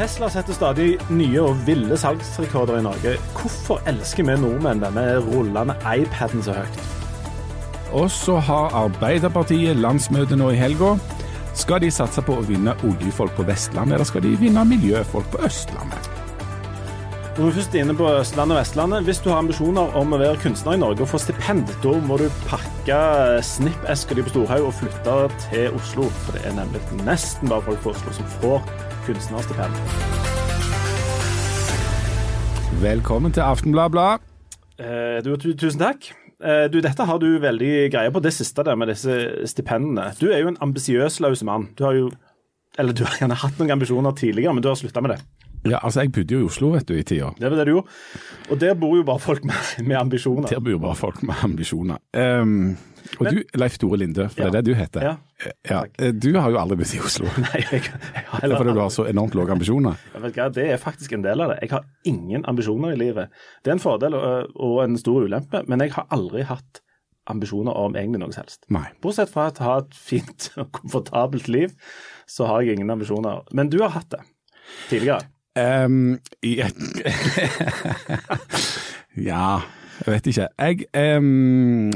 Tesla setter stadig nye og ville salgsrekorder i Norge. Hvorfor elsker vi nordmenn denne rullende iPaden så høyt? Og så har Arbeiderpartiet landsmøte nå i helga. Skal de satse på å vinne oljefolk på Vestlandet, eller skal de vinne miljøfolk på Østlandet? Når vi først er inne på Østlandet og Vestlandet, Hvis du har ambisjoner om å være kunstner i Norge og få stipend, da må du pakke snippeska di på Storhaug og flytte til Oslo. For det er nemlig nesten bare folk fra Oslo som får kunstnerstipend. Velkommen til Aftenbladblad. Eh, tusen takk. Eh, du, dette har du veldig greie på, det siste der med disse stipendene. Du er jo en ambisiøs løs mann. Du har jo eller du har gjerne hatt noen ambisjoner tidligere, men du har slutta med det. Ja, altså Jeg bodde jo i Oslo vet du, i tida. Det var det du gjorde. Og der bor jo bare folk med, med ambisjoner. Der bor jo bare folk med ambisjoner. Um, og du, Leif Tore Linde, for det er det du heter. Ja. Ja, eh, Du har jo aldri bodd i Oslo. Nei, jeg, jeg har Eller fordi du har så enormt lave ambisjoner. Ikke, Det er faktisk en del av det. Jeg har ingen ambisjoner i livet. Det er en fordel og, og en stor ulempe, men jeg har aldri hatt ambisjoner om egentlig noe som helst. Nei. Bortsett fra å ha et fint og komfortabelt liv, så har jeg ingen ambisjoner. Men du har hatt det tidligere. Um, ja. Ja, jeg vet ikke. Jeg um,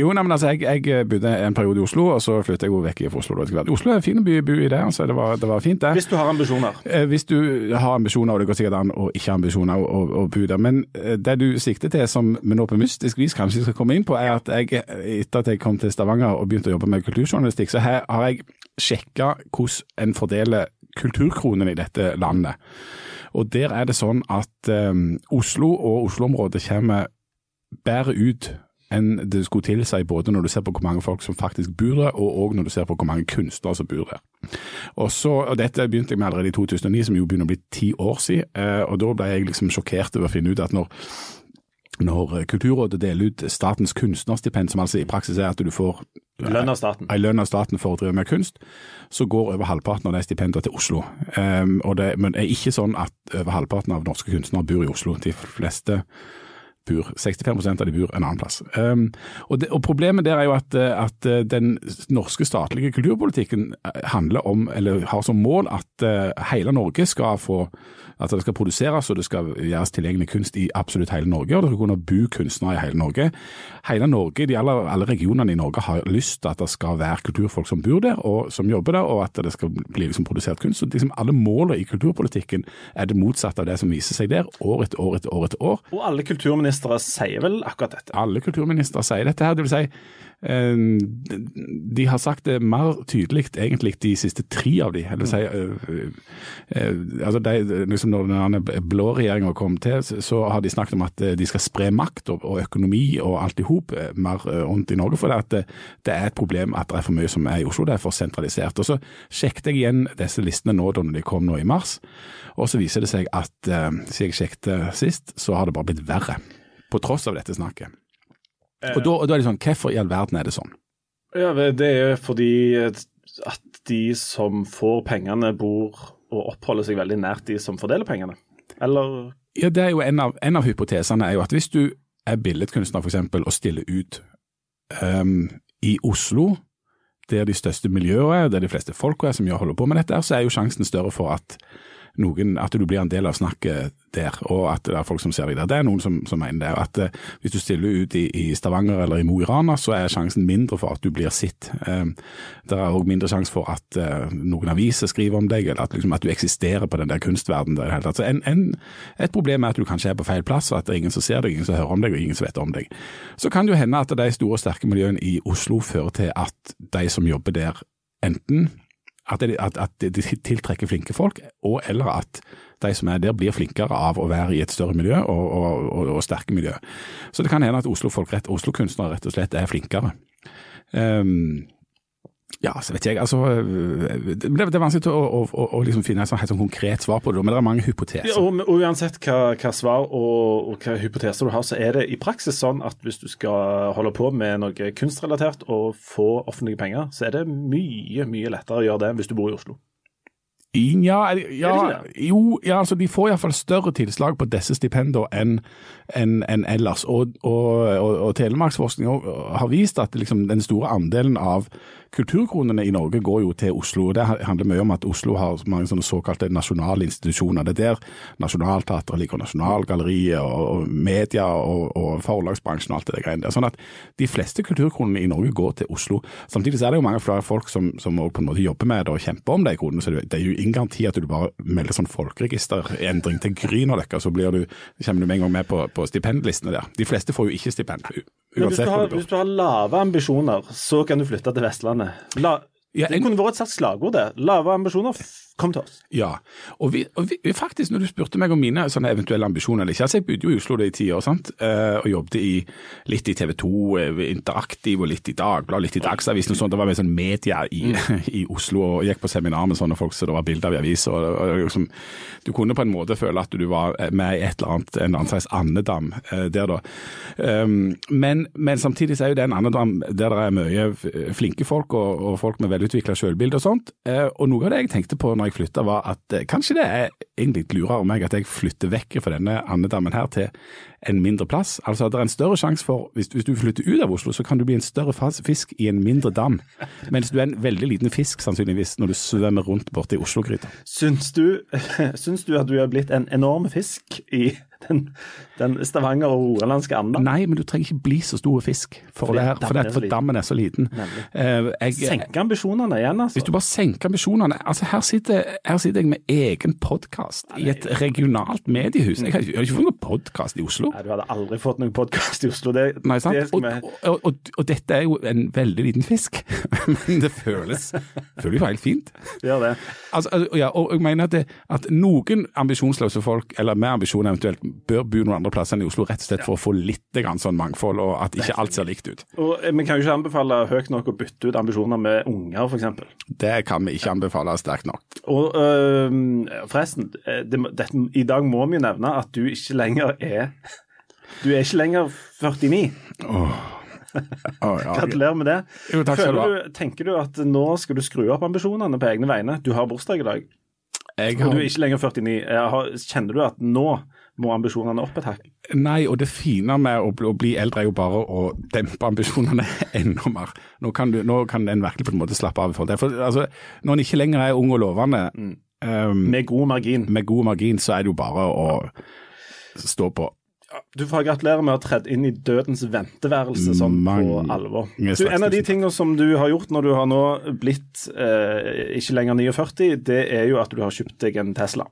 Jo, nei, men altså, jeg, jeg bodde en periode i Oslo, og så flyttet jeg jo vekk fra Oslo. da. Oslo er en fin by å bo i det, altså. Det var, det var fint, det. Hvis du har ambisjoner. Eh, Hvis du har ambisjoner, og det går sikkert an å ikke ha ambisjoner å, å bo der, men eh, det du sikter til, som vi nå på mystisk vis kanskje skal komme inn på, er at jeg, etter at jeg kom til Stavanger og begynte å jobbe med kulturjournalistikk, så her har jeg sjekka hvordan en fordeler kulturkronene i dette landet. Og der er det sånn at um, Oslo og Oslo-området kommer bedre ut enn det skulle tilsi, både når du ser på hvor mange folk som faktisk bor der, og òg når du ser på hvor mange kunstnere som bor der. Og, så, og Dette begynte jeg med allerede i 2009, som jo begynner å bli ti år siden. eh, og Da ble jeg liksom sjokkert over å finne ut at når når Kulturrådet deler ut statens kunstnerstipend, som altså i praksis er at du får Lønn av staten. en lønn av staten for å drive med kunst, så går over halvparten av de stipendene til Oslo. Um, og det, men det er ikke sånn at over halvparten av norske kunstnere bor i Oslo. De fleste bor, 65% av de bor en annen plass. Um, og, det, og Problemet der er jo at, eh, at eh, den norske statlige kulturpolitikken eh, handler om, eller har som mål at hele Norge skal få at det skal produseres og det skal gjøres tilgjengelig kunst i absolutt hele Norge, og det skal kunne bo kunstnere i hele Norge. Hele Norge, de alle, alle regionene i Norge har lyst til at det skal være kulturfolk som bor der og som jobber der, og at det skal bli liksom produsert kunst. Så liksom Alle målene i kulturpolitikken er det motsatte av det som viser seg der, år etter år etter år etter år. Og alle kulturministre sier vel akkurat dette. Alle kulturministre sier dette her. Det vil si, eh, de har sagt det mer tydelig egentlig de siste tre av de. Det si, eh, eh, altså de, liksom når den blå regjeringa kom til, så har de snakket om at de skal spre makt og, økonomi og alt i hop mer rundt i Norge. For det, det er et problem at det er for mye som er i Oslo. Det er for sentralisert. Og Så sjekket jeg igjen disse listene nå da de kom nå i mars, og så viser det seg at siden jeg sjekket sist, så har det bare blitt verre. På tross av dette snakket. Og da, og da er det sånn, Hvorfor i all verden er det sånn? Ja, Det er fordi at de som får pengene, bor og oppholder seg veldig nært de som fordeler pengene. Eller Ja, det er jo En av, en av hypotesene er jo at hvis du er billedkunstner eksempel, og stiller ut um, i Oslo, der de største miljøene er, der de fleste folka er som holder på med dette, så er jo sjansen større for at noen, at du blir en del av snakket der, og at det er folk som ser deg der. Det er noen som, som mener det. At eh, hvis du stiller ut i, i Stavanger eller i Mo i Rana, så er sjansen mindre for at du blir sett. Eh, det er òg mindre sjanse for at eh, noen aviser skriver om deg, eller at, liksom, at du eksisterer på den der kunstverdenen der i det hele tatt. En, en, et problem er at du kanskje er på feil plass, og at det er ingen som ser deg, ingen som hører om deg, og ingen som vet om deg. Så kan det jo hende at de store, sterke miljøene i Oslo fører til at de som jobber der, enten at, det, at, at de tiltrekker flinke folk, og eller at de som er der blir flinkere av å være i et større miljø og, og, og, og sterke miljø. Så det kan hende at Oslo-kunstnere Oslo-kunstnere rett og slett er flinkere. Um, ja, så vet jeg, altså Det, det er vanskelig å, å, å, å liksom finne et sånn, konkret svar på det, men det er mange hypoteser. Ja, og, og uansett hva, hva svar og, og hva hypoteser du har, så er det i praksis sånn at hvis du skal holde på med noe kunstrelatert og få offentlige penger, så er det mye, mye lettere å gjøre det enn hvis du bor i Oslo. Ja, ja, jo, ja, altså de får iallfall større tilslag på disse stipendene enn en, en ellers. Og, og, og, og Telemarksforskning har vist at liksom, den store andelen av kulturkronene i Norge går jo til Oslo. og Det handler mye om at Oslo har mange sånne såkalte nasjonale institusjoner. Det er der Nationaltheatret ligger, Nasjonalgalleriet og, media og, forlagsbransjen og alt det greiene der. Sånn at de fleste kulturkronene i Norge går til Oslo. Samtidig så er det jo mange flere folk som, som på en måte jobber med det og kjemper om de kronene. Så det, det er jo ingen garanti at du bare melder sånn folkeregisterendring til Grünerløkka, så blir du, kommer du med en gang med på, på stipendlistene der. De fleste får jo ikke stipend. u- Men hvis Uansett du, har, har lave ambisjoner, så kan du flytte til Vestlandet. La, Ja, det kunne vært et slags slagord, det. Lave ambisjoner, kom til oss. Ja, og, vi, og vi, faktisk når du spurte meg om mine sånne eventuelle ambisjoner eller ikke, altså jeg bodde jo i Oslo det i ti år, sant? Eh, og jobbet i, litt i TV 2, eh, Interaktiv og litt i Dagbladet, litt i Dagsavisen og sånt. Det var med sånn media i, i Oslo og gikk på seminar med sånne folk så det var bilder av i aviser. Og, og, liksom, du kunne på en måte føle at du var med i et eller annet, en annen slags andedam eh, der da. Um, men, men samtidig så er jo det en andedam der det er mye flinke folk og, og folk med velutvikla sjølbilde og sånt. Eh, og noe av det jeg tenkte på når jeg flytta var at eh, kanskje det er egentlig lurere av meg at jeg flytter vekk fra denne andedammen her til en mindre plass. Altså at det er en større sjanse for, hvis, hvis du flytter ut av Oslo, så kan du bli en større fisk i en mindre dam. Mens du er en veldig liten fisk sannsynligvis når du svømmer rundt borte i Oslo-gryta. Syns syns du at du har blitt en enorm fisk i den, den Stavanger- og rogalandske anda? Nei, men du trenger ikke bli så stor fisk for, Fordi det her, for, det, for dammen er så liten. Jeg, Senke ambisjonene igjen, altså. Hvis du bare senker ambisjonene altså Her sitter, her sitter jeg med egen podkast i et regionalt mediehus. Jeg har jeg har ikke fått noen podkast i Oslo. Nei, du hadde aldri fått noen podkast i Oslo. Det, Nei, sant? det Og, og, og, og dette er jo en veldig liten fisk, men det føles føles jo helt fint. Gjør det. Altså, ja, og jeg mener at, det, at noen ambisjonsløse folk, eller med ambisjoner eventuelt, bør bo noen andre plasser enn i Oslo, rett og slett for å få litt grann sånn mangfold, og at ikke alt ser likt ut. Og eh, Vi kan jo ikke anbefale høyt nok å bytte ut ambisjoner med unger, f.eks. Det kan vi ikke anbefale sterkt nok. Og øh, forresten, det, det, må- i dag må vi jo nevne at du ikke lenger er Du er ikke lenger 49. Å, ja. Gratulerer med det. Jo, takk skal du ha. Tenker du at nå skal du skru opp ambisjonene på egne vegne? Du har bursdag i dag, Jeg har, du er ikke lenger 49. Jeg har, kjenner du at nå må ambisjonene opp et hakk? nei, og det fine med å bli, å bli eldre er jo bare å dempe ambisjonene enda mer. Nå kan, du, nå kan en virkelig på en måte slappe av For det. For, altså, når en ikke lenger er ung og lovende, Mm. um, Med god margin. med god margin, så er det jo bare å stå på. Du får gratulere med å ha tredd inn i dødens venteværelse sånn på alvor. Du, en av de tingene som du har gjort når du har nå blitt eh, ikke lenger 49, det er jo at du har kjøpt deg en Tesla.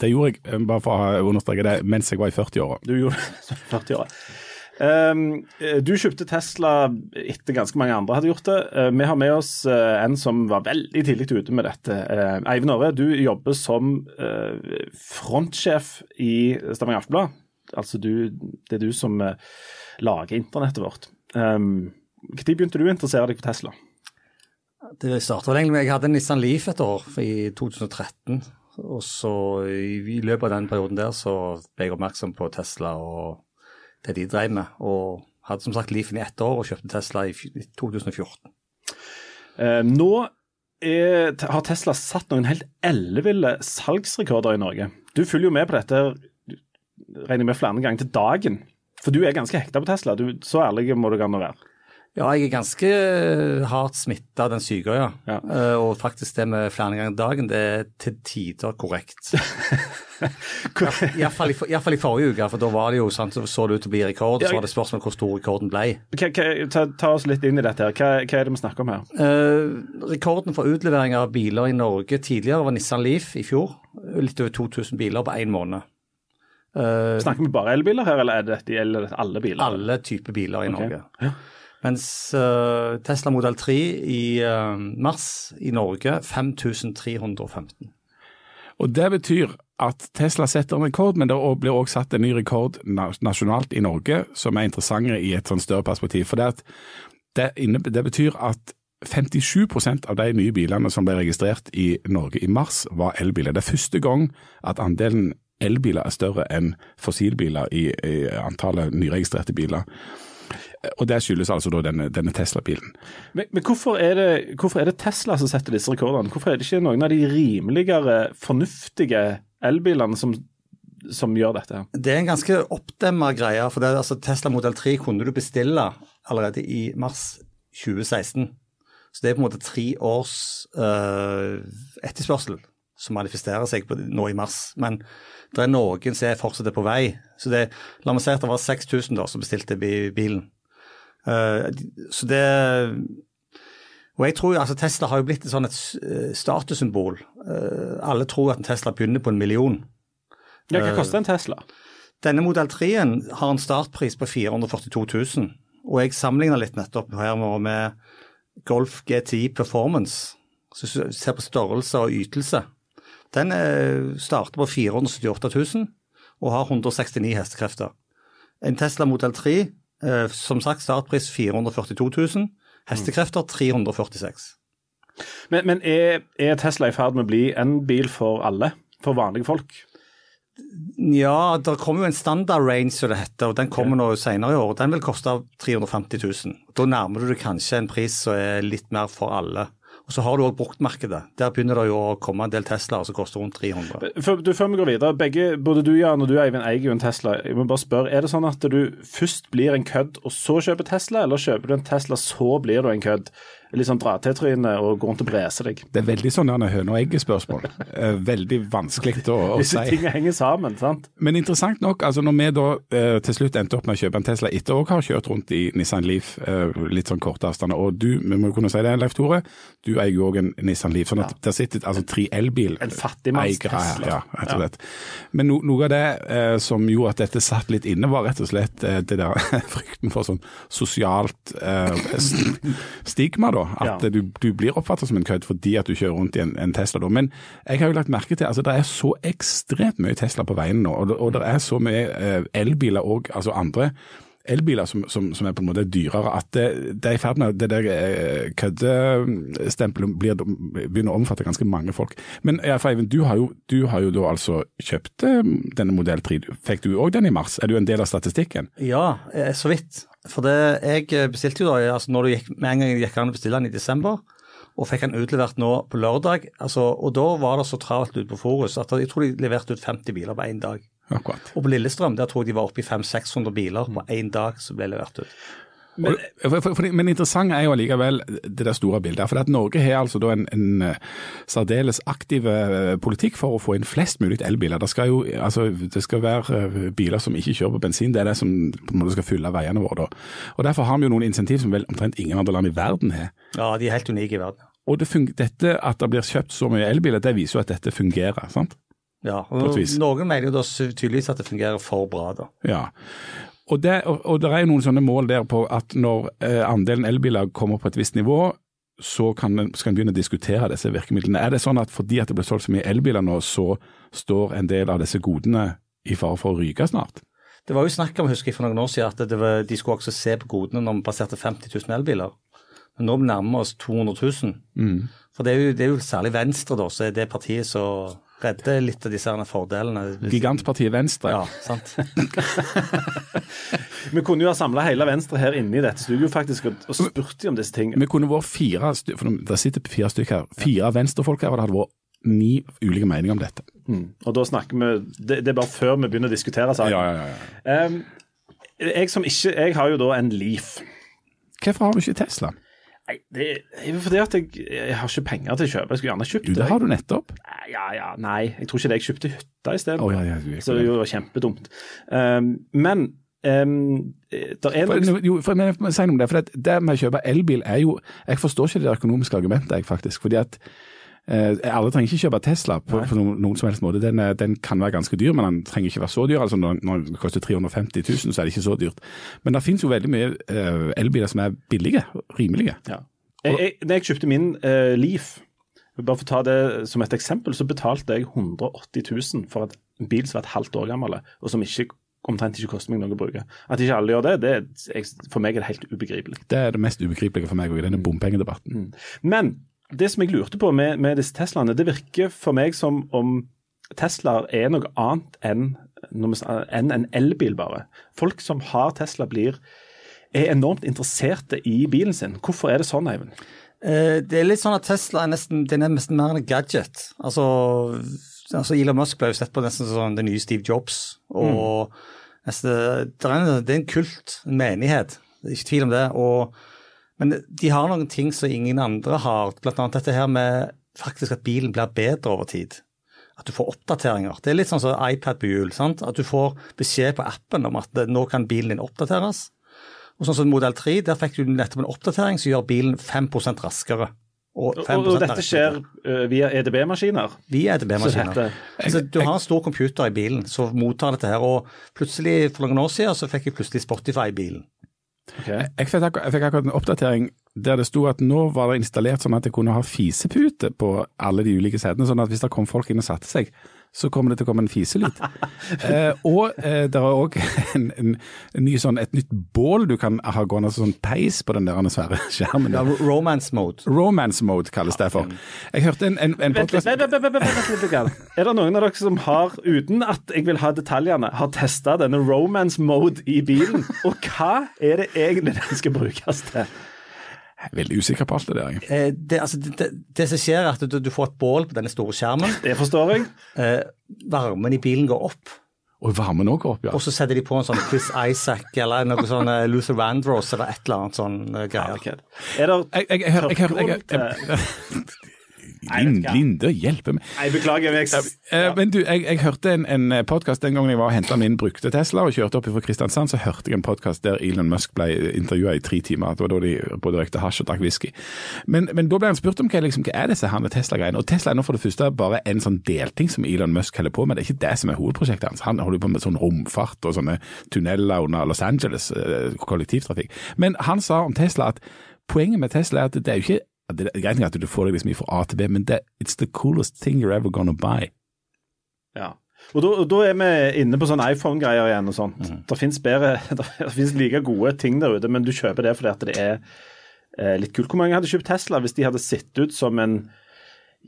Det gjorde jeg, um, bare for å understreke det, mens jeg var i 40-åra. Du gjorde det som 40 år. Um, du kjøpte Tesla etter ganske mange andre hadde gjort det. Uh, vi har med oss uh, en som var veldig tidlig ute med dette. Uh, Eivind Åre, du jobber som uh, frontsjef i Stavanger Aftenblad. Altså du, det er du som uh, lager internettet vårt. Um, Når begynte du å interessere deg for Tesla? Det startet vel egentlig med Jeg hadde en Nissan Leaf et år, i 2013. Og så i, løpet av den perioden der så ble jeg oppmerksom på Tesla og det de drev med. Og hadde som sagt Leafen i ett år og kjøpte Tesla i 2014. Uh, nå er, har Tesla satt noen helt elleville salgsrekorder i Norge. Du følger jo med på dette regner jeg med flere ganger til dagen. For du er ganske hekta på Tesla. Du, så ærlig må du gjerne være. Ja, jeg er ganske hardt smitta av den syke, ja. Ja. Eh, og faktisk det med flere ganger dagen, det er til tider korrekt. Iallfall i, i, i, i forrige uke, for da var det jo sånn, så så det ut til å bli rekord. Og så var det spørsmål hvor stor rekorden ble. Ta, ta oss litt inn i dette. her. Hva, hva er det vi snakker om her? Eh, rekorden for utlevering av biler i Norge tidligere var Nissan Leaf i fjor. Litt over 2000 biler på én måned. Eh, Snakker vi bare elbiler her, eller er det, er det alle biler? alle typer biler i okay. Norge. Ja. Mens uh, Tesla Model 3 i uh, mars i Norge 5315. Og Det betyr at Tesla setter en rekord, men det blir også satt en ny rekord nasjonalt i Norge, som er interessant i et sånn større perspektiv. For det, det, inne, det betyr at 57% av de nye bilene som ble registrert i Norge i mars, var elbiler. Det er første gang at andelen elbiler er større enn fossilbiler i, i antallet nyregistrerte biler. Og det skyldes altså da denne, denne Tesla-bilen. Men, men hvorfor, er det, hvorfor, er det, Tesla som setter disse rekordene? Hvorfor er det ikke noen av de rimeligere, fornuftige elbilene som, som gjør dette? Det er en ganske oppdemma greie. for det, altså, Tesla Model 3 kunne du bestille allerede i mars 2016. Så det er på en måte tre års øh, etterspørsel som manifesterer seg på, nå i mars. Men det er noen som er på vei. Så det, La meg si at det var 6000 da, som bestilte bilen. Uh, så det Og jeg tror altså Tesla har jo blitt et sånn et eh, statussymbol. Uh, alle tror at en Tesla begynner på en million. Ja, Hva koster en Tesla? Denne modell 3-en har en startpris på 442 000. Og jeg sammenligna litt nettopp her med Golf GTI Performance. Så du ser på størrelse og ytelse. Den starter på 478 000 og har 169 hestekrefter. En Tesla modell 3 Eh, som sagt, startpris 442 000. Hestekrefter 346. Men, men er, er, Tesla i ferd med å bli en bil for alle? For vanlige folk? Ja, det kommer jo en standard range, som det heter, og den kommer nå senere i år. Den vil koste 350 000. Da nærmer du deg kanskje en pris som er litt mer for alle. Og Så har du òg bruktmarkedet. Der begynner det jo å komme en del Teslaer som koster rundt 300. Før, du, før vi går videre, begge, Både du Jan, og du Eivind eier jo en Tesla. Jeg må bare spørre, Er det sånn at du først blir en kødd og så kjøper Tesla, eller kjøper du en Tesla så blir du en kødd? Litt sånn dra til trynet og gå rundt og brese deg. Det er veldig sånn høne og egg-spørsmål. Eh, veldig vanskelig å, å Disse si. tingene henger sammen, sant. Men interessant nok, altså når vi da eh, til slutt endte opp med å kjøpe en Tesla etter å ha kjørt rundt i Nissan Leaf eh, litt sånn korte avstander, og du, vi må kunne si det, Leif Tore, du eier jo òg en Nissan Leaf. sånn at ja. der sitter altså tre elbil En fattigmanns Tesla. Ja, rett og slett. Men no, noe av det eh, som gjorde at dette satt litt inne, var rett og slett eh, det der frykten for sånn sosialt eh, stigma, da. At ja. du, du, blir oppfattet som en kødd fordi at du kjører rundt i en, en Tesla. Da. Men jeg har jo lagt merke til altså det er så ekstremt mye Tesla på veien nå, og, og det er så mye eh, elbiler og altså andre elbiler som, som, som, er på en måte dyrere, at det, det er i ferd med det der eh, køddestempelet begynner å omfatte ganske mange folk. Men Eivind, du har jo, du har jo da altså kjøpt eh, denne modell 3. Fikk du òg den i mars? Er du en del av statistikken? Ja, så vidt. For det, jeg bestilte jo da, altså når du gikk, med en gang jeg gikk an å bestille den i desember, og fikk den utlevert nå på lørdag. Altså, og da var det så travelt ute på Forus at jeg tror de leverte ut 50 biler på én dag. Akkurat. Og på Lillestrøm der tror jeg de var oppe i 500-600 biler på én dag som ble levert ut. Men, for, for, for, men interessant er jo allikevel det der store bildet. For at Norge har altså da en, en eh, særdeles aktiv eh, politikk for å få inn flest mulig elbiler. Det skal jo altså, det skal være eh, biler som ikke kjører på bensin. Det er det som på en måte skal fylle veiene våre. da. Og Derfor har vi jo noen insentiv som vel omtrent ingen andre land i verden har. Ja, de er helt unike i verden. Og det dette at det blir kjøpt så mye elbiler, det viser jo at dette fungerer. sant? Ja, og noen mener jo da tydeligvis at det fungerer for bra, da. Ja, og det, og, og det er jo noen sånne mål der på at når eh, andelen elbiler kommer på et visst nivå, så kan en, skal en begynne å diskutere disse virkemidlene. Er det sånn at fordi at det blir solgt så mye elbiler nå, så står en del av disse godene i fare for å ryke snart? Det var jo snakk om husker jeg, for noen år siden at var, de skulle også se på godene når vi passerte 50 000 elbiler. Men nå nærmer vi oss 200 000. Mm. For det er, jo, det er, jo, særlig Venstre da, så er det partiet som redde litt av disse fordelene. Gigantpartiet Venstre. Ja, sant. vi kunne jo ha samla hele Venstre her inne i dette studioet faktisk og spurt om disse tingene. Vi kunne vært fire stykker, for det sitter fire stykker her, fire venstrefolk her, og det hadde vært ni ulike meninger om dette. Mm. Og da snakker vi det, det, er bare før vi begynner å diskutere saken. Ja, ja, ja. Um, jeg som ikke Jeg har jo da en Leaf. Hvorfor har du ikke Tesla? Nei, Det er fordi at jeg, jeg, har ikke penger til å kjøpe. Jeg skulle gjerne kjøpt det. Det har du nettopp. Ja, ja, nei. Jeg tror ikke det. Jeg kjøpte hytta isteden. Oh, ja, ja, så det var kjempedumt. Um, men um, for, jo, for, men, si noe om det. For det, det med å kjøpe elbil er jo Jeg forstår ikke det økonomiske argumentet, jeg faktisk. fordi at Eh, alle trenger ikke kjøpe Tesla på, på noen, noen, som helst måte. Den, den, kan være ganske dyr, men den trenger ikke være så dyr. Altså når, når den koster 350 000, så er det ikke så dyrt. Men det finnes jo veldig mye eh, elbiler som er billige, rimelige. Ja. Jeg, jeg, når jeg kjøpte min eh, Leaf, bare for å ta det som et eksempel, så betalte jeg 180 000 for en bil som var et halvt år gammel, og som ikke omtrent ikke koster meg noe å bruke. At ikke alle gjør det, det er, for meg er det helt ubegripelig. Det er det mest ubegripelige for meg òg denne bompengedebatten. Mm. Men det som jeg lurte på med, med disse Teslaene, det virker for meg som om Teslaer er noe annet enn en elbil, bare. Folk som har Tesla, blir er enormt interesserte i bilen sin. Hvorfor er det sånn, Eivind? Eh, det er litt sånn at Tesla er nesten, den er nesten mer enn en gadget. Altså, altså Elon Musk ble jo sett på nesten som den nye Steve Jobs. og det, er en, det er en kult, en menighet, det er ikke tvil om det. og men de har noen ting som ingen andre har, bl.a. dette her med faktisk at bilen blir bedre over tid. At du får oppdateringer. Det er litt sånn som iPad på hjul. sant? At du får beskjed på appen om at nå kan bilen din oppdateres. Og sånn som Modell 3, der fikk du nettopp en oppdatering som gjør bilen 5 raskere. Og, og, og dette skjer uh, via EDB-maskiner? Via EDB-maskiner. Altså, du har en stor computer i bilen som mottar dette her, og plutselig for noen år siden så fikk jeg plutselig Spotify i bilen. Okay. Jeg, fikk akkurat, jeg fikk akkurat en oppdatering der det sto at nå var det installert sånn at jeg kunne ha fisepute på alle de ulike setene. Sånn at hvis det kom folk inn og satte seg, så kommer det til å komme en fiselyd. eh, og eh, det er òg en, en, en, ny sånn, et nytt bål du kan ha gående, som sånn peis på den der svære skjermen. Ja, romance mode. Romance mode kalles det for. Jeg hørte en, en, en vent, vent, vent, vent, vent, vent, Er det noen av dere som har, uten at jeg vil ha detaljene, har testa denne romance mode i bilen? Og hva er det egentlig den skal brukes til? Jeg er veldig usikker på alt det der. Eh, det, altså, det, det, som skjer, er at du, du, får et bål på denne store skjermen. Det forstår jeg. Eh, varmen i bilen går opp. Og varmen òg går opp, ja. Og så setter de på en sånn Chris Isaac eller noe sånn uh, Luther Vandross eller et eller annet sånn uh, greier. Er det tørrgrunn Linde, hjelpe meg. Nei, beklager. Jeg, ja. Men du, jeg, jeg hørte en, en podkast den gangen jeg var og henta min brukte Tesla og kjørte opp fra Kristiansand, så hørte jeg en podkast der Elon Musk ble intervjua i tre timer. Det var da de både røykte hasj og drakk whisky. Men, men, da ble han spurt om hva, liksom, hva er disse her med Tesla-greiene. Og Tesla er nå for det første bare en sånn delting som Elon Musk holder på med. Det er ikke det som er hovedprosjektet hans. Han holder på med sånn romfart og sånne tunneler under Los Angeles, kollektivtrafikk. Men han sa om Tesla at poenget med Tesla er at det er jo ikke det er greit at du får deg liksom fra A til B, men det, it's the coolest thing you're ever gonna buy. Ja. Og da, er vi inne på sånn iPhone-greier igjen og sånt. Mm. Det fins like gode ting der ute, men du kjøper det fordi at det er eh, litt kult. Hvor mange hadde kjøpt Tesla hvis de hadde sett ut som en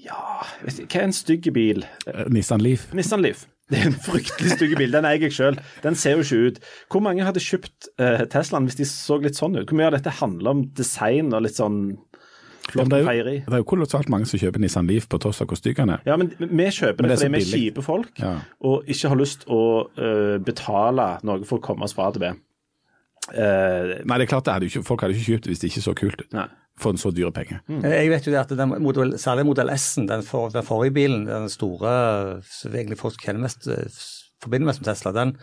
ja, vet du, hva er en stygg bil? Uh, Nissan Leaf. Nissan Leaf. Det er en fryktelig stygg bil. Den eier jeg sjøl. Den ser jo ikke ut. Hvor mange hadde kjøpt eh, Teslaen hvis de så litt sånn ut? Hvor mye av dette handler om design og litt sånn Flott det, er jo, det er jo kolossalt mange som kjøper Nissan Leaf på tross av hvor stygg den er. Ja, men vi kjøper det, det fordi vi er kjipe folk ja. og ikke har lyst å uh, betale noe for å komme oss fra til B. Uh, Nei, det er klart det hadde ikke, folk hadde ikke kjøpt det hvis det ikke så kult ut. For en så dyre penge. Mm. Jeg vet jo det at den model, Særlig modell S-en, den, for, den, forrige bilen, den store som egentlig folk kjenner mest, eh, forbinder mest med Tesla, den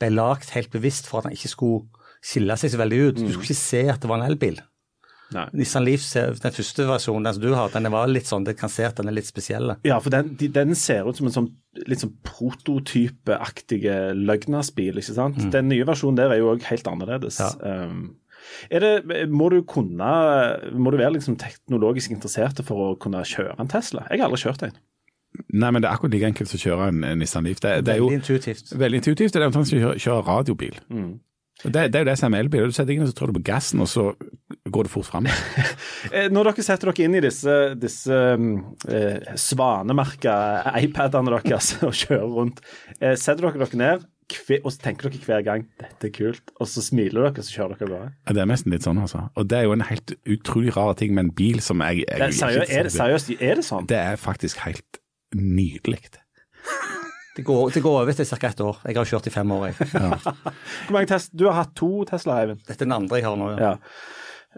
ble lagd helt bevisst for at den ikke skulle skille seg så veldig ut. Du skulle ikke se at det var en elbil. Nei. Nissan Leaf, den første versjonen den som du har, den var litt sånn, det kan se at den er litt spesiell. Ja, for den, den ser ut som en sånn litt sånn prototypeaktig løgnasbil, ikke sant. Mm. Den nye versjonen der er jo òg helt annerledes. Ja. Um, er det, må du kunne, må du være liksom teknologisk interessert for å kunne kjøre en Tesla? Jeg har aldri kjørt en. Nei, men det er akkurat like enkelt som å kjøre en Nissan Leaf. Det, det er veldig intuitivt. Veldig intuitivt. Det er omtrent som å kjøre, radiobil. Mm. Det, det, er jo det som er elbil. Du setter inn og så trår du på gassen, og så går det fort fram. Eh, når dere setter dere inn i disse, disse eh, svanemerka iPadene deres og kjører rundt, eh, setter dere dere ned og så tenker dere hver gang 'dette er kult', og så smiler dere, og så kjører dere bare. Ja, det er nesten litt sånn, altså. Og det er jo en helt utrolig rar ting med en bil som jeg, jeg det er, seriøst, er, det, seriøst, er det sånn? Det er faktisk helt nydelig. Det går, det går over til ca. ett år. Jeg har kjørt i fem år. Jeg. Ja. Hvor mange test? Du har hatt to Tesla, Eivind? Dette er den andre jeg har nå, ja. ja.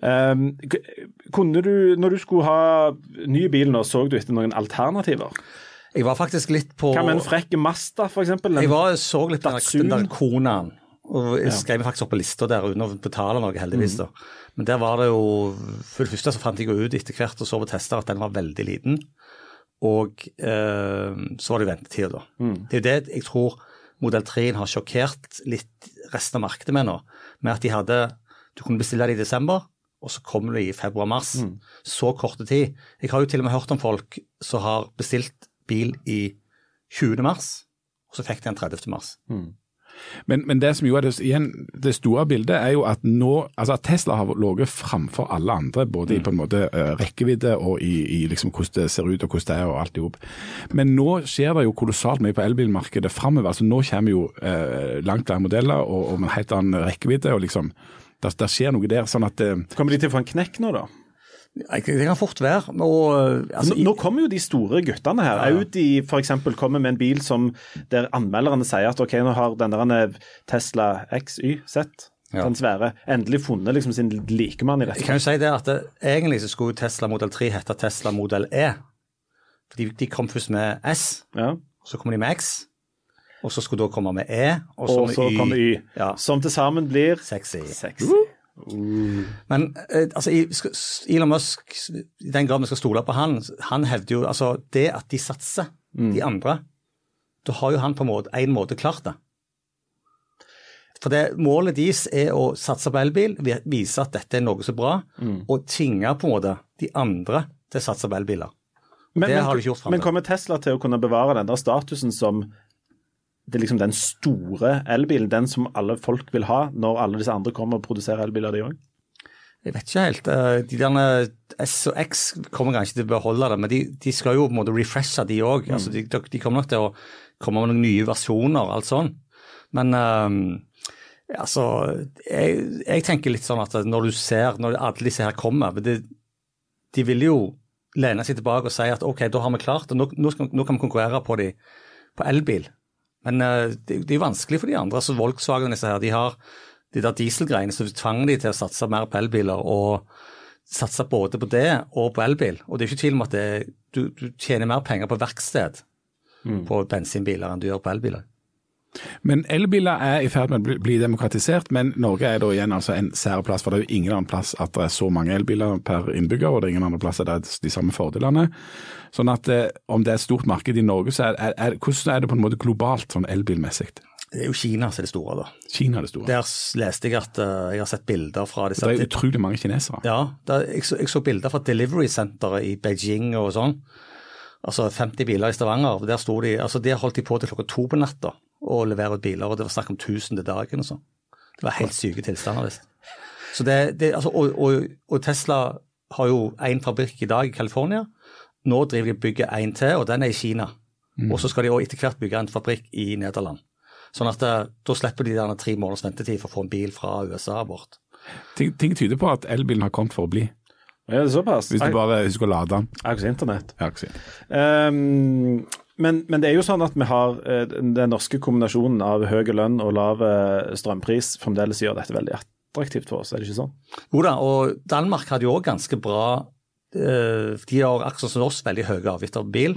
Um, kunne du, når du skulle ha ny bil nå, så du etter noen alternativer? Jeg var faktisk litt på Hva med en frekk Masta, f.eks.? Jeg var, så litt på den der Konaen. Og jeg skrev meg faktisk opp på lista der uten å betale noe, heldigvis. Mm. da. Men der var det jo For det første så fant jeg jo ut etter hvert og så på tester at den var veldig liten. Og eh, så var det ventetid, da. Mm. Det er jo det jeg tror modell 3 har sjokkert litt resten av markedet med nå. Med at de hadde Du kunne bestille det i desember, og så kommer det i februar-mars. Mm. Så korte tid. Jeg har jo til og med hørt om folk som har bestilt bil i 20. mars, og så fikk de den 30. mars. Mm. Men, men, det som jo er det, igjen, det store bildet, er jo at nå, altså at Tesla har ligget framfor alle andre, både i mm. på en måte uh, rekkevidde og i, i, liksom hvordan det ser ut og hvordan det er og alt i hop. Men nå skjer det jo kolossalt mye på elbilmarkedet framover. Altså, nå kommer jo uh, langt flere modeller og, og med helt annen rekkevidde. og liksom der, det skjer noe der. sånn at eh, Kommer de til å få en knekk nå, da? Det kan fort være. Og, altså, nå, nå kommer jo de store guttene her. Ja. Audi f.eks. kommer med en bil som der anmelderne sier at ok, nå har denne Tesla XYZ, Ja. den svære, endelig funnet liksom sin likemann i dette. Jeg kan jo si det at det, egentlig så skulle Tesla Model 3 hete Tesla Model E. For de, de kom først med S, Ja. så kommer de med X, og så skulle da komme med E, og så, Og så med Y. Y, Ja. som til sammen blir Sexy. sexy. Men eh, altså, Elon Musk, i den grad vi skal stole på han, han hevder jo altså det at de satser, de andre, da har jo han på en måte, en måte klart det. For det, Målet deres er å satse på elbil, vise at dette er noe så bra, og tvinge på en måte de andre til å satse på elbiler. Men, Det men, har de ikke gjort frem men kommer Tesla til å kunne bevare den der statusen som det er liksom den store elbilen, den som alle folk vil ha, når alle disse andre kommer og produserer elbiler, de òg? Jeg vet ikke helt. eh, De der S og X kommer kanskje til å beholde det, men de, de skal jo på en måte refreshe de òg. Altså, de, de kommer nok til å komme med noen nye versjoner og alt sånn. Men um, altså jeg, jeg tenker litt sånn at når du ser, når alle disse her kommer det, De vil jo lene seg tilbake og si at ok, da har vi klart det, nå, nå, nå kan vi konkurrere på de på elbil. Men eh, det, er jo vanskelig for de andre. altså Volkswagen disse her, de har de der dieselgreiene som tvang de til å satse mer på elbiler, og satse både på det og på elbil. Og det er ikke tvil om at det, du, du tjener mer penger på verksted på bensinbiler enn du gjør på elbiler. Men elbiler er i ferd med å bli- demokratisert, men Norge er da igjen altså en særplass. For det er jo ingen annen plass at det er så mange elbiler per innbygger, og det er ingen andre plass at det er de samme fordelene. Sånn at eh, om det er et stort marked i Norge, så er, er, er hvordan er det på en måte globalt sånn elbilmessig? Det er jo Kina som er det store, da. Kina er det store. Der leste jeg at uh, jeg har sett bilder fra disse Det er utrolig mange kinesere. Ja, der, jeg, så, jeg så bilder fra delivery-senteret i Beijing og sånn. Altså 50 biler i Stavanger. Der sto de, altså Der holdt de på til klokka to på natta å levere ut biler, og det var snakk om 1000 til dagen og sånn. Det var helt syke tilstander, visst. Så det, det, altså, og, og, og Tesla har jo én fabrikk i dag i California. Nå driver de og bygger én til, og den er i Kina. Og så skal de også etter hvert bygge en fabrikk i Nederland. Sånn at det, da slipper de der tre måneders ventetid for å få en bil fra USA bort. Ting, ting tyder på at elbilen har kommet for å bli, Ja, det er såpass. hvis du bare husker å lade den. Jeg har ikke internett. Ja, ikke sant. Men, men det er jo sånn at vi har eh, den norske kombinasjonen av høy lønn og lav eh, strømpris fremdeles gjør dette veldig attraktivt for oss, er det ikke sånn? Jo da, og Danmark hadde jo òg ganske bra eh, De har akkurat som oss veldig høye avgifter på bil.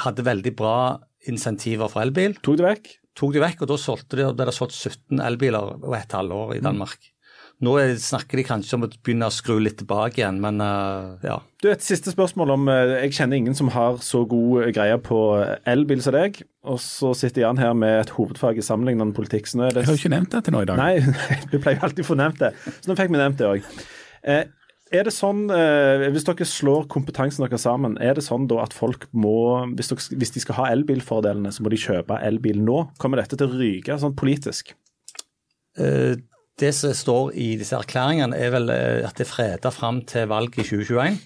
Hadde veldig bra insentiver for elbil. Tok det vekk? Tok de vekk, og da solgte de, ble det solgt 17 elbiler over et halvår i Danmark. Nå er, snakker de kanskje om å begynne å skru litt tilbake igjen, men uh, ja. Du, Et siste spørsmål om eh, Jeg kjenner ingen som har så god eh, greie på elbil som deg. Og så sitter Jan her med et hovedfag i sammenlignende politikk. Så nå er det Jeg har jo ikke nevnt det til nå i dag. Nei, vi pleier jo alltid å få nevnt det. Så nå fikk vi nevnt det òg. Eh, er det sånn, eh, Hvis dere slår kompetansen deres sammen, er det sånn da at folk må Hvis, dere, hvis de skal ha elbilfordelene, så må de kjøpe elbil nå? Kommer dette til å ryke sånn politisk? Eh, det som står i disse erklæringene, er vel eh, at det er freda fram til valget i 2021.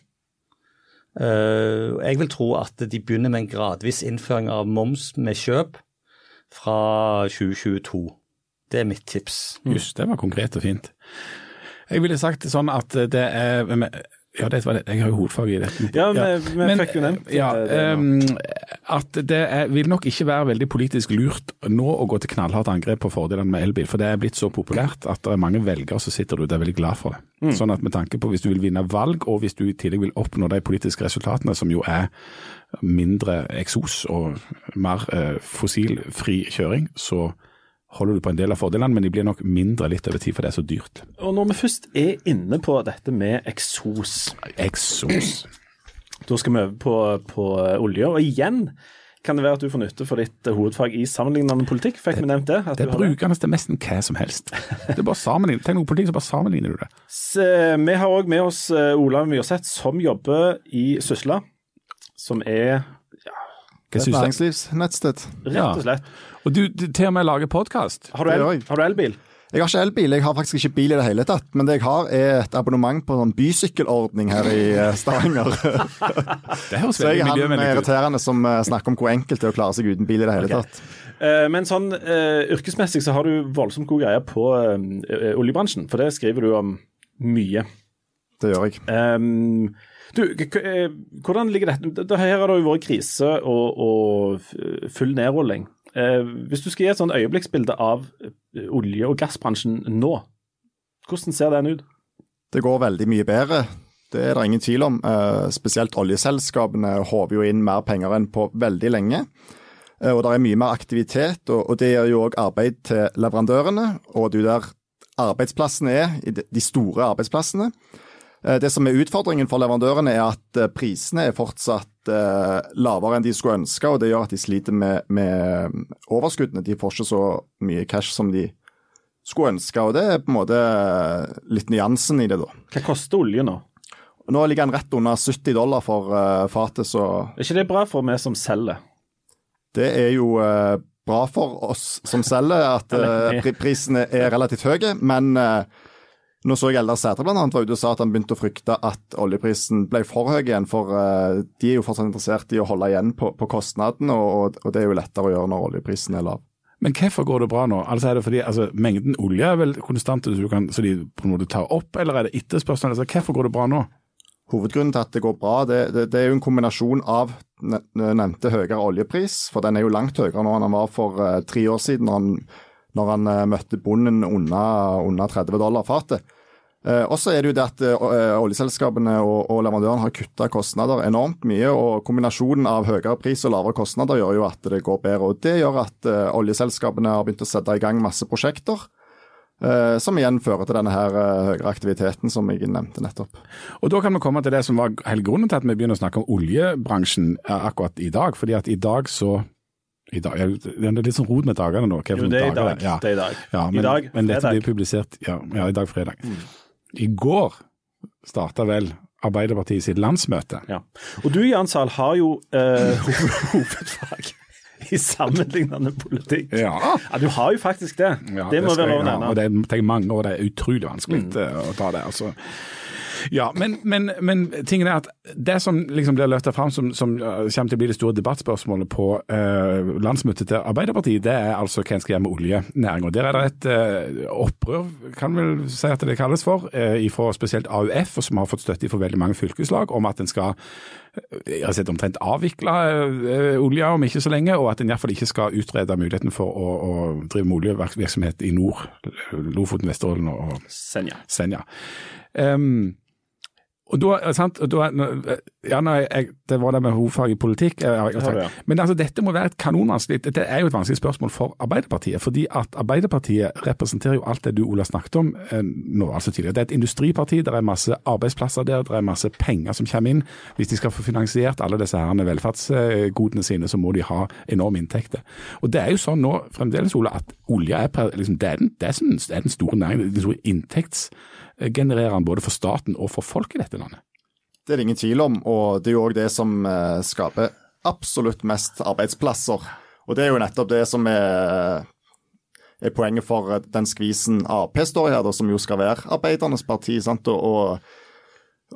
Eh, jeg vil tro at de begynner med en gradvis innføring av moms med kjøp fra 2022. Det er mitt tips. Just, det var konkret og fint. Jeg ville sagt sånn at det er Ja, det var det. jeg har jo hovedfag i det. Ja, vi, vi fikk jo nevnt ja, det nå. ehm, at det er, vil nok ikke være veldig politisk lurt nå å gå til knallhardt angrep på fordelene med elbil, for det er blitt så populært at det er mange velgere som sitter der ute er veldig glad for det. Mm. Sånn at med tanke på hvis du vil vinne valg, og hvis du i tillegg vil oppnå de politiske resultatene, som jo er mindre eksos og mer eh, fossilfri kjøring, så holder du på en del av fordelene, men de blir nok mindre litt over tid, for det er så dyrt. Og når vi først er inne på dette med eksos, Eksos. da skal vi over på, på olje. Og igjen kan det være at du får nytte for ditt hovedfag i sammenlignende politikk. Fikk vi nevnt det? Det er brukende til nesten hva som helst. Det er bare sammenlign. Tenk noe politikk, så bare sammenligner du det. Så, vi har òg med oss eh, Olav Myrseth, som jobber i Sysla. Som er Et næringslivsnettsted. rett og slett Og du, du til og med lager podkast. Har du, elbil? Jeg har ikke elbil, jeg har faktisk ikke bil i det hele tatt. Men det jeg har er et abonnement på en sånn bysykkelordning her i eh, Stavanger. Det høres Så jeg veldig er han miljøvennlig ut. irriterende som eh, snakker om hvor enkelt det er å klare seg uten bil i det hele okay. tatt. Eh, Men sånn uh, yrkesmessig så har du voldsomt god greie på uh, oljebransjen, for det skriver du om mye. Det gjør jeg. Um, du, eh, hvordan ligger dette? Her har det jo vært krise og, og full nedrulling. Eh, hvis du skal gi et sånn øyeblikksbilde av eh, olje- og gassbransjen nå, hvordan ser den ut? Det går veldig mye bedre. Det er det ingen tvil om. Spesielt oljeselskapene håver jo inn mer penger enn på veldig lenge. Og det er mye mer aktivitet, og, det gjør jo òg arbeid til leverandørene. Og det er der arbeidsplassene er, de store arbeidsplassene. Eh, Det som er utfordringen for leverandørene, er at eh, prisene er fortsatt eh, lavere enn de skulle ønske, og det gjør at de sliter med, med overskuddene. De får ikke så mye cash som de skulle ønske, og det er på en måte litt nyansen i det, da. Hva koster olje nå? Nå ligger den rett under 70 dollar for fatet, så Er ikke det bra for meg som selger? det er jo bra for oss som selger at prisene er relativt høye. Men nå så jeg Eldar Sætre annet var ute og sa at han begynte å frykte at oljeprisen ble for høy igjen. For eh, de er jo fortsatt interessert i å holde igjen på, på kostnaden, og, og, det er jo lettere å gjøre når oljeprisen er lav. Men hvorfor går det bra nå? Altså er det fordi altså, Mengden olje er vel konstant, så, du kan, så de på en måte tar opp, eller er det etterspørselen? Altså, hvorfor går det bra nå? Hovedgrunnen til at det går bra, det, det, det er jo en kombinasjon av ne- nevnte høyere oljepris, for den er jo langt høyere nå enn den var for uh, tre år siden, når han, når han eh, møtte bonden under, under 30 dollar fatet. Uh, og så er det jo det at eh, oljeselskapene og, og leverandørene har kutta kostnader enormt mye. og Kombinasjonen av høyere pris og lavere kostnader gjør jo at det går bedre. og Det gjør at eh, oljeselskapene har begynt å sette i gang masse prosjekter. eh, som igjen fører til denne her eh, høyere aktiviteten som jeg nevnte nettopp. Og Da kan vi komme til det som var hele grunnen til at vi begynner å snakke om oljebransjen eh, akkurat i dag. fordi at i dag så i dag, Det er litt sånn rot med dagene nå. Jo, det er i dag. Ja. Det er i dag. Ja, I men, dag, men dette blir publisert ja, ja, i dag fredag. I går starta vel Arbeiderpartiet sitt landsmøte. Ja. Og du Jan Sahl har jo eh, hovedfag i sammenlignende politikk. Ja. Ja, Du har jo faktisk det. Ja, det må skal være lov å nevne. Og det er- mange år, det er utrolig vanskelig mm. å ta det. altså. Ja, men, men, men tingen er at det som liksom blir løfta fram som, som uh, kommer til å bli det store debattspørsmålet på uh, landsmøtet til Arbeiderpartiet, det er altså hva en skal gjøre med oljenæringa. Der er det et uh, opprør, kan vel si at det kalles for, uh, fra spesielt AUF, og som har fått støtte fra veldig mange fylkeslag, om at en skal har sett omtrent avvikle uh, olja om ikke så lenge, og at en iallfall ikke skal utrede muligheten for å, å drive med oljevirksomhet i nord, Lofoten, Vesterålen og Senja. Senja. Um, og da, sant, og da ja, nei, jeg, Det var det med hovedfag i politikk. jeg- jeg-. Men altså, dette må være et kanonvanskelig Dette er jo et vanskelig spørsmål for Arbeiderpartiet. fordi at Arbeiderpartiet representerer jo alt det du Ola, snakket om eh, nå, altså tidligere. Det er et industriparti, det er masse arbeidsplasser der, det er masse penger som kommer inn. Hvis de skal få finansiert alle disse her velferdsgodene sine, så må de ha enorme inntekter. Og Det er jo sånn nå fremdeles, Ola, at olje er, liksom, det er, den, det er, den store næringen, den store inntektsgenerereren både for staten og for folk i dette landet. Det er det ingen tvil om, og det er jo òg det som eh, skaper absolutt mest arbeidsplasser. Og det er jo nettopp det som er, er poenget for eh, den skvisen Ap står i her, som jo skal være arbeidernes parti. og,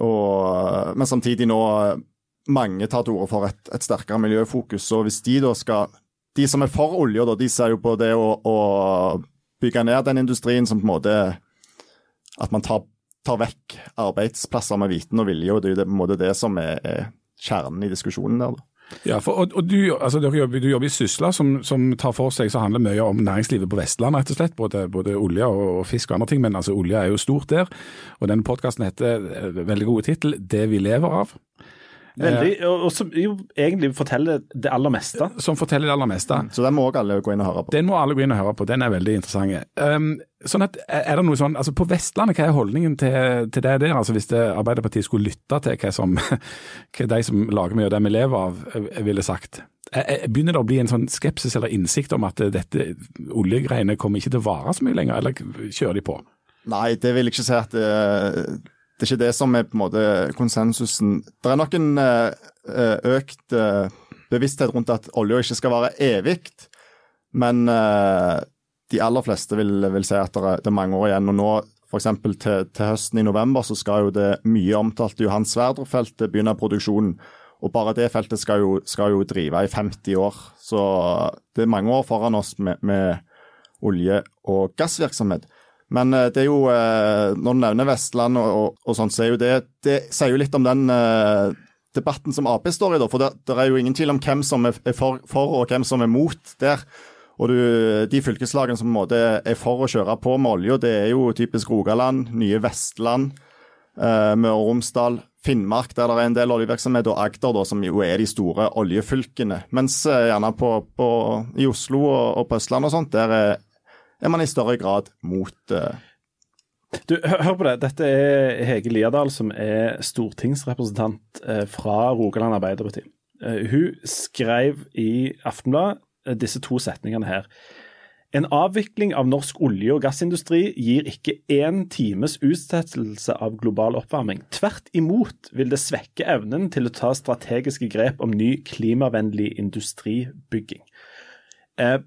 og, Men samtidig nå eh, mange tar til orde for et, et sterkere miljøfokus. og hvis de da skal De som er for olje, da, de ser jo på det å, å bygge ned den industrien som på en måte At man tar tar vekk arbeidsplasser med viten og vilje, og det er jo det, på en måte det som er, er kjernen i diskusjonen der. Ja, for, og, og du, altså, du, jobber, du jobber i Sysla, som, som tar for seg så handler mye om næringslivet på Vestlandet, rett og slett. Både, både olje og, og fisk og andre ting, men altså, olje er jo stort der. Og denne podkasten heter, eh, veldig gode tittel, 'Det vi lever av'. Veldig, og, og som jo egentlig forteller det aller meste. Som forteller det aller meste. Så den må også alle gå inn og høre på. Den må alle gå inn og høre på, den er veldig interessant. Um, sånn at, er det noe sånn, altså På Vestlandet, hva er holdningen til, til det der? altså Hvis det Arbeiderpartiet skulle lytte til hva, som, hva de som lager mye av det vi lever av, eh, ville sagt? Eh, eh, Begynner det å bli en sånn skepsis eller innsikt om at eh, dette oljegreiene kommer ikke til å vare så mye lenger, eller kjører de på? Nei, det vil jeg ikke si at det, det er ikke det som er på en måte konsensusen. Det er nok en eh, økt eh, bevissthet rundt at olja ikke skal være evig, men eh, de aller fleste vil, vil si at det er mange år igjen. og nå F.eks. Til, til høsten i november så skal jo det mye omtalte Johan Sverdrup-feltet begynne produksjonen. Og bare det feltet skal jo, skal jo, drive i 50 år. Så det er mange år foran oss med, med olje- og gassvirksomhet. Men eh, det er jo, eh, når du nevner Vestland og, og, og sånt, så er jo det Det sier jo litt om den uh, debatten som Ap står i, da. For det, det, er jo ingen tvil om hvem som er for, for og hvem som er mot der. Og du, De fylkeslagene som er for å kjøre på med olje, det er jo typisk Rogaland, nye Vestland, uh, Møre og Romsdal, Finnmark, der det er en del oljevirksomhet, og Agder, da, som jo er de store oljefylkene. Mens uh, gjerne på, på, i Oslo og, og på Østlandet og sånt, der er, er, man i større grad mot uh, du, hør, på det. Dette er Hege Liadal, som er stortingsrepresentant fra Rogaland Arbeiderparti. Hun skrev i Aftenbladet Eh, disse to setningene her. En avvikling av norsk olje- og gassindustri gir ikke én times utsettelse av global oppvarming. Tvert imot vil det svekke evnen til å ta strategiske grep om ny klimavennlig industribygging. Eh,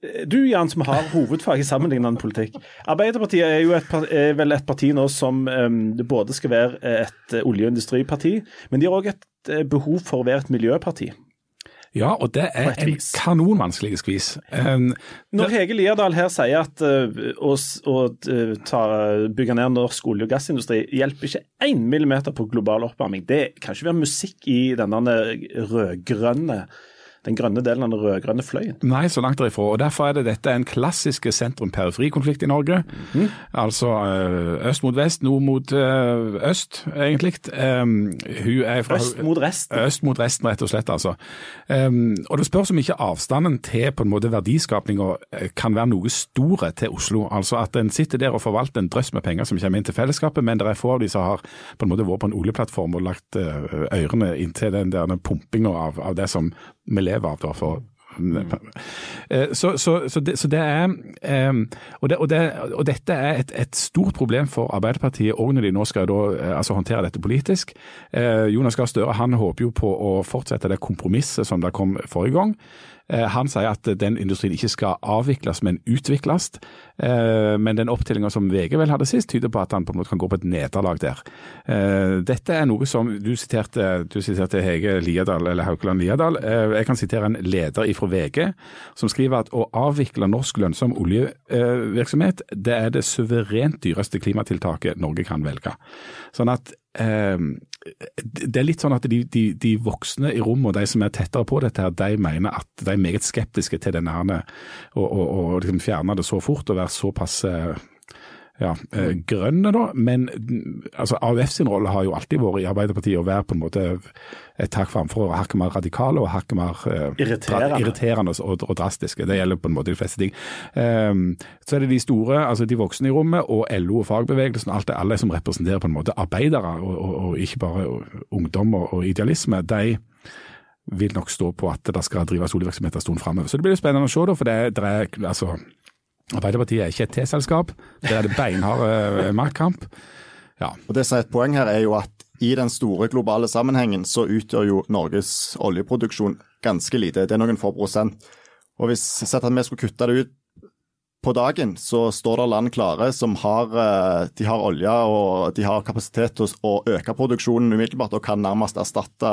du Jan, som har hovedfag i sammenlignende politikk. Arbeiderpartiet er jo et, er vel et parti nå som um, både skal være et olje- og industriparti, men de har òg et eh, behov for å være et miljøparti. Ja, og det er en kanonvanskelig skvis. Um, Når Hege Lierdal her sier at uh, å, å ta, bygge ned norsk olje- og gassindustri hjelper ikke én millimeter på global oppvarming, det kan ikke være musikk i denne rød-grønne den grønne delen av den rød-grønne fløyen. Nei, så langt derifra. og Derfor er det dette en klassisk sentrum-periferi-konflikt i Norge. Mm. Altså eh, øst mot vest, nord mot eh, øst, egentlig. Um, hun er fra Øst mot resten? Øst mot resten, rett og slett. altså. Um, og Det spørs om ikke avstanden til på en måte verdiskapinga eh, kan være noe store til Oslo. Altså At en sitter der og forvalter en drøss med penger som kommer inn til fellesskapet, men det er få av de som har på en måte vært på en oljeplattform og lagt ørene inntil den der pumpinga av, av det som vi lever av. for Mm. så, så, så, det, så, det, er og, det, og, det, og, dette er et, et, stort problem for Arbeiderpartiet òg når de nå skal da, eh, altså håndtere dette politisk. Eh, Jonas Gahr Støre han håper jo på å fortsette det kompromisset som det kom forrige gang. Eh, han sier at den industrien ikke skal avvikles, men utvikles. Eh, men den opptellinga som VG vel hadde sist, tyder på at han på en måte kan gå på et nederlag der. Eh, dette er noe som Du siterte, du siterte Hege Liadal, eller Haukeland Liadal. Jeg kan sitere en leder fra VG som skriver at å avvikle norsk lønnsom oljevirksomhet, det er det suverent dyreste klimatiltaket Norge kan velge. Sånn at det er litt sånn at de, de, de, voksne i rommet og de som er tettere på dette, her, de mener at de er meget skeptiske til denne her, å liksom fjerne det så fort og være såpass eh, ja, eh, grønne, da. Men altså, AUF sin rolle har jo alltid vært i Arbeiderpartiet å være på en måte et hakk framfor og hakket mer radikale og hakket mer eh, irriterende, irriterende og, og, drastiske. Det gjelder på en måte de fleste ting. Um, så er det de store, altså de voksne i rommet, og LO og fagbevegelsen, alt det alle som representerer på en måte arbeidere, og, og, og ikke bare ungdom og, idealisme. de vil nok stå på at det skal drives oljevirksomhet en stund framover. Så det blir spennende å se, da, for det, det er altså Arbeiderpartiet er ikke et T-selskap. Der er det beinhard eh, maktkamp. Ja. Og Det som er et poeng her, er jo at i den store globale sammenhengen så utgjør jo Norges oljeproduksjon ganske lite. Det er noen få prosent. Og hvis sett at vi skulle kutte det ut på dagen, så står det land klare som har, eh, de har olje og de har kapasitet til å øke produksjonen umiddelbart og kan nærmest erstatte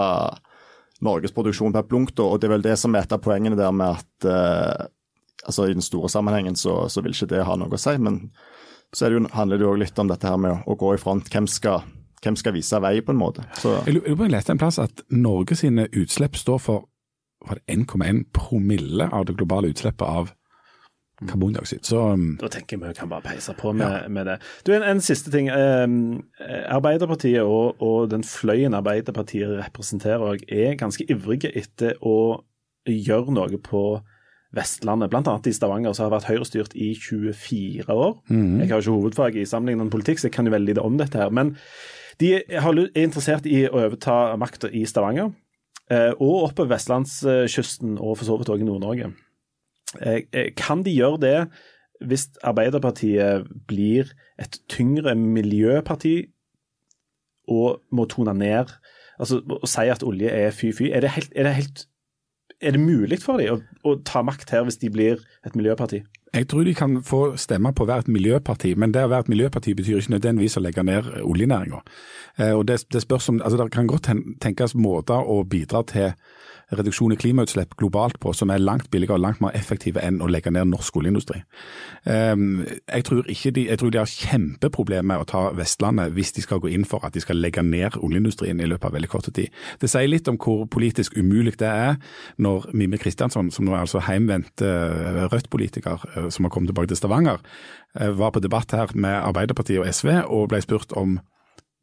Norges produksjon per blunk. Og det er vel det som er et av poengene der med at eh, altså I den store sammenhengen så, så, vil ikke det ha noe å si. Men så det jo, handler det jo litt om dette her med å, å gå i front. Hvem skal, hvem skal, vise vei, på en måte. Så. Jeg lurer leste en plass at Norge sine utslipp står for 1,1 promille av det globale utslippet av karbondioksid. Så, um, da tenker jeg vi kan bare peise på med, ja. med det. Du, en, en, siste ting. Eh, Arbeiderpartiet og, og, den fløyen Arbeiderpartiet representerer, er ganske ivrige etter å gjøre noe på Vestlandet, bl.a. i Stavanger, som har vært høyrestyrt i 24 år. Mm. Jeg har ikke hovedfag i sammenlignende politikk, så jeg kan jo veldig lite om dette her. Men de er interessert i å overta makta i Stavanger, og og oppover vestlandskysten, og for så vidt òg i Nord-Norge. Eh, eh, kan de gjøre det hvis Arbeiderpartiet blir et tyngre miljøparti og må tone ned altså, Å si at olje er fy-fy? Er, er, det helt er det mulig for dem å, å, ta makt her hvis de blir et miljøparti? Jeg tror de kan få stemme på et miljøparti, men det å være et miljøparti betyr ikke nødvendigvis å legge ned oljenæringa. Det, det om, altså det kan godt tenkes måter å bidra til reduksjon i klimautslipp globalt på som er langt billigere og langt mer effektive enn å legge ned norsk oljeindustri. Ehm, jeg tror, de, jeg tror de har kjempeproblemer med å ta Vestlandet hvis de skal gå inn for at de skal legge ned oljeindustrien i løpet av veldig kort tid. Det sier litt om hvor politisk umulig det er når Mime Kristiansson, som nå er altså heimvendt eh, Rødt-politiker eh, som har kommet tilbake til Stavanger, eh, var på debatt her med Arbeiderpartiet og SV og ble spurt om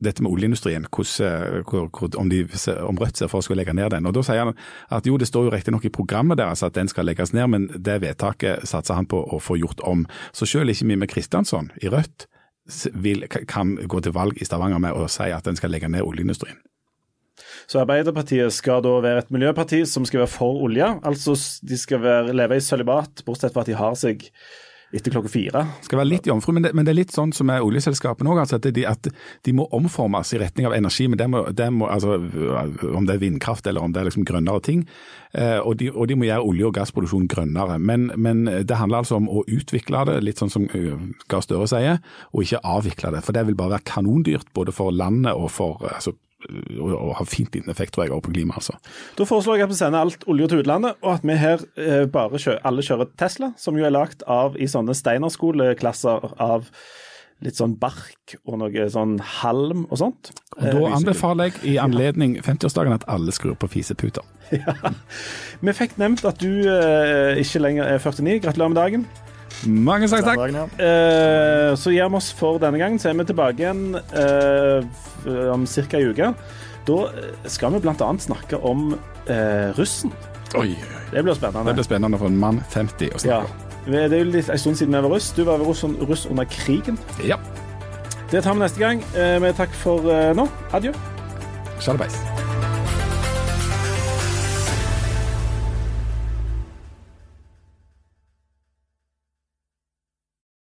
dette med oljeindustrien, hvor, om, de, om, Rødt ser for seg å legge ned den. Og Da sier han at jo, det står jo riktignok i programmet deres at den skal legges ned, men det vedtaket satser han på å få gjort om. Så selv ikke Mime Kristiansson i Rødt vil, kan gå til valg i Stavanger med å si at den skal legge ned oljeindustrien. Så Arbeiderpartiet skal da være et miljøparti som skal være for olje. Altså de skal være, leve i sølibat, bortsett fra at de har seg etter klokka fire. Skal være litt jomfru, men det, men det er litt sånn som med oljeselskapene òg. Altså at, at de må omformes i retning av energi. men det må, det må, altså, Om det er vindkraft eller om det er liksom grønnere ting. Eh, og, de, og, de, må gjøre olje- og gassproduksjon grønnere. Men, men, det handler altså om å utvikle det, litt sånn som uh, Gahr Støre sier, og ikke avvikle det. For det vil bare være kanondyrt både for landet og for altså, og har fint liten effekt tror jeg, på klimaet. Altså. Da foreslår jeg at vi sender alt olje til utlandet, og at vi her eh, bare kjører, alle kjører Tesla, som jo er lagd av i sånne Steinerskoleklasser av litt sånn bark og noe sånn halm og sånt. Og Da eh, anbefaler jeg i anledning 50-årsdagen at alle skrur på fiseputer. Ja. Vi fikk nevnt at du eh, ikke lenger er 49. Gratulerer med dagen. Mange takk. takk. Eh, så gir vi oss for denne gangen. Så er vi tilbake igjen eh, om ca. ei uke. Da skal vi bl.a. snakke om eh, russen. Oi, oi. Det blir spennende. Det blir spennende for en mann 50 å snakke om. Det er jo litt en stund siden vi var russ. Du var russ, russ under krigen. Ja. Det tar vi neste gang. Vi takk for nå. Adjø. Sjalabais.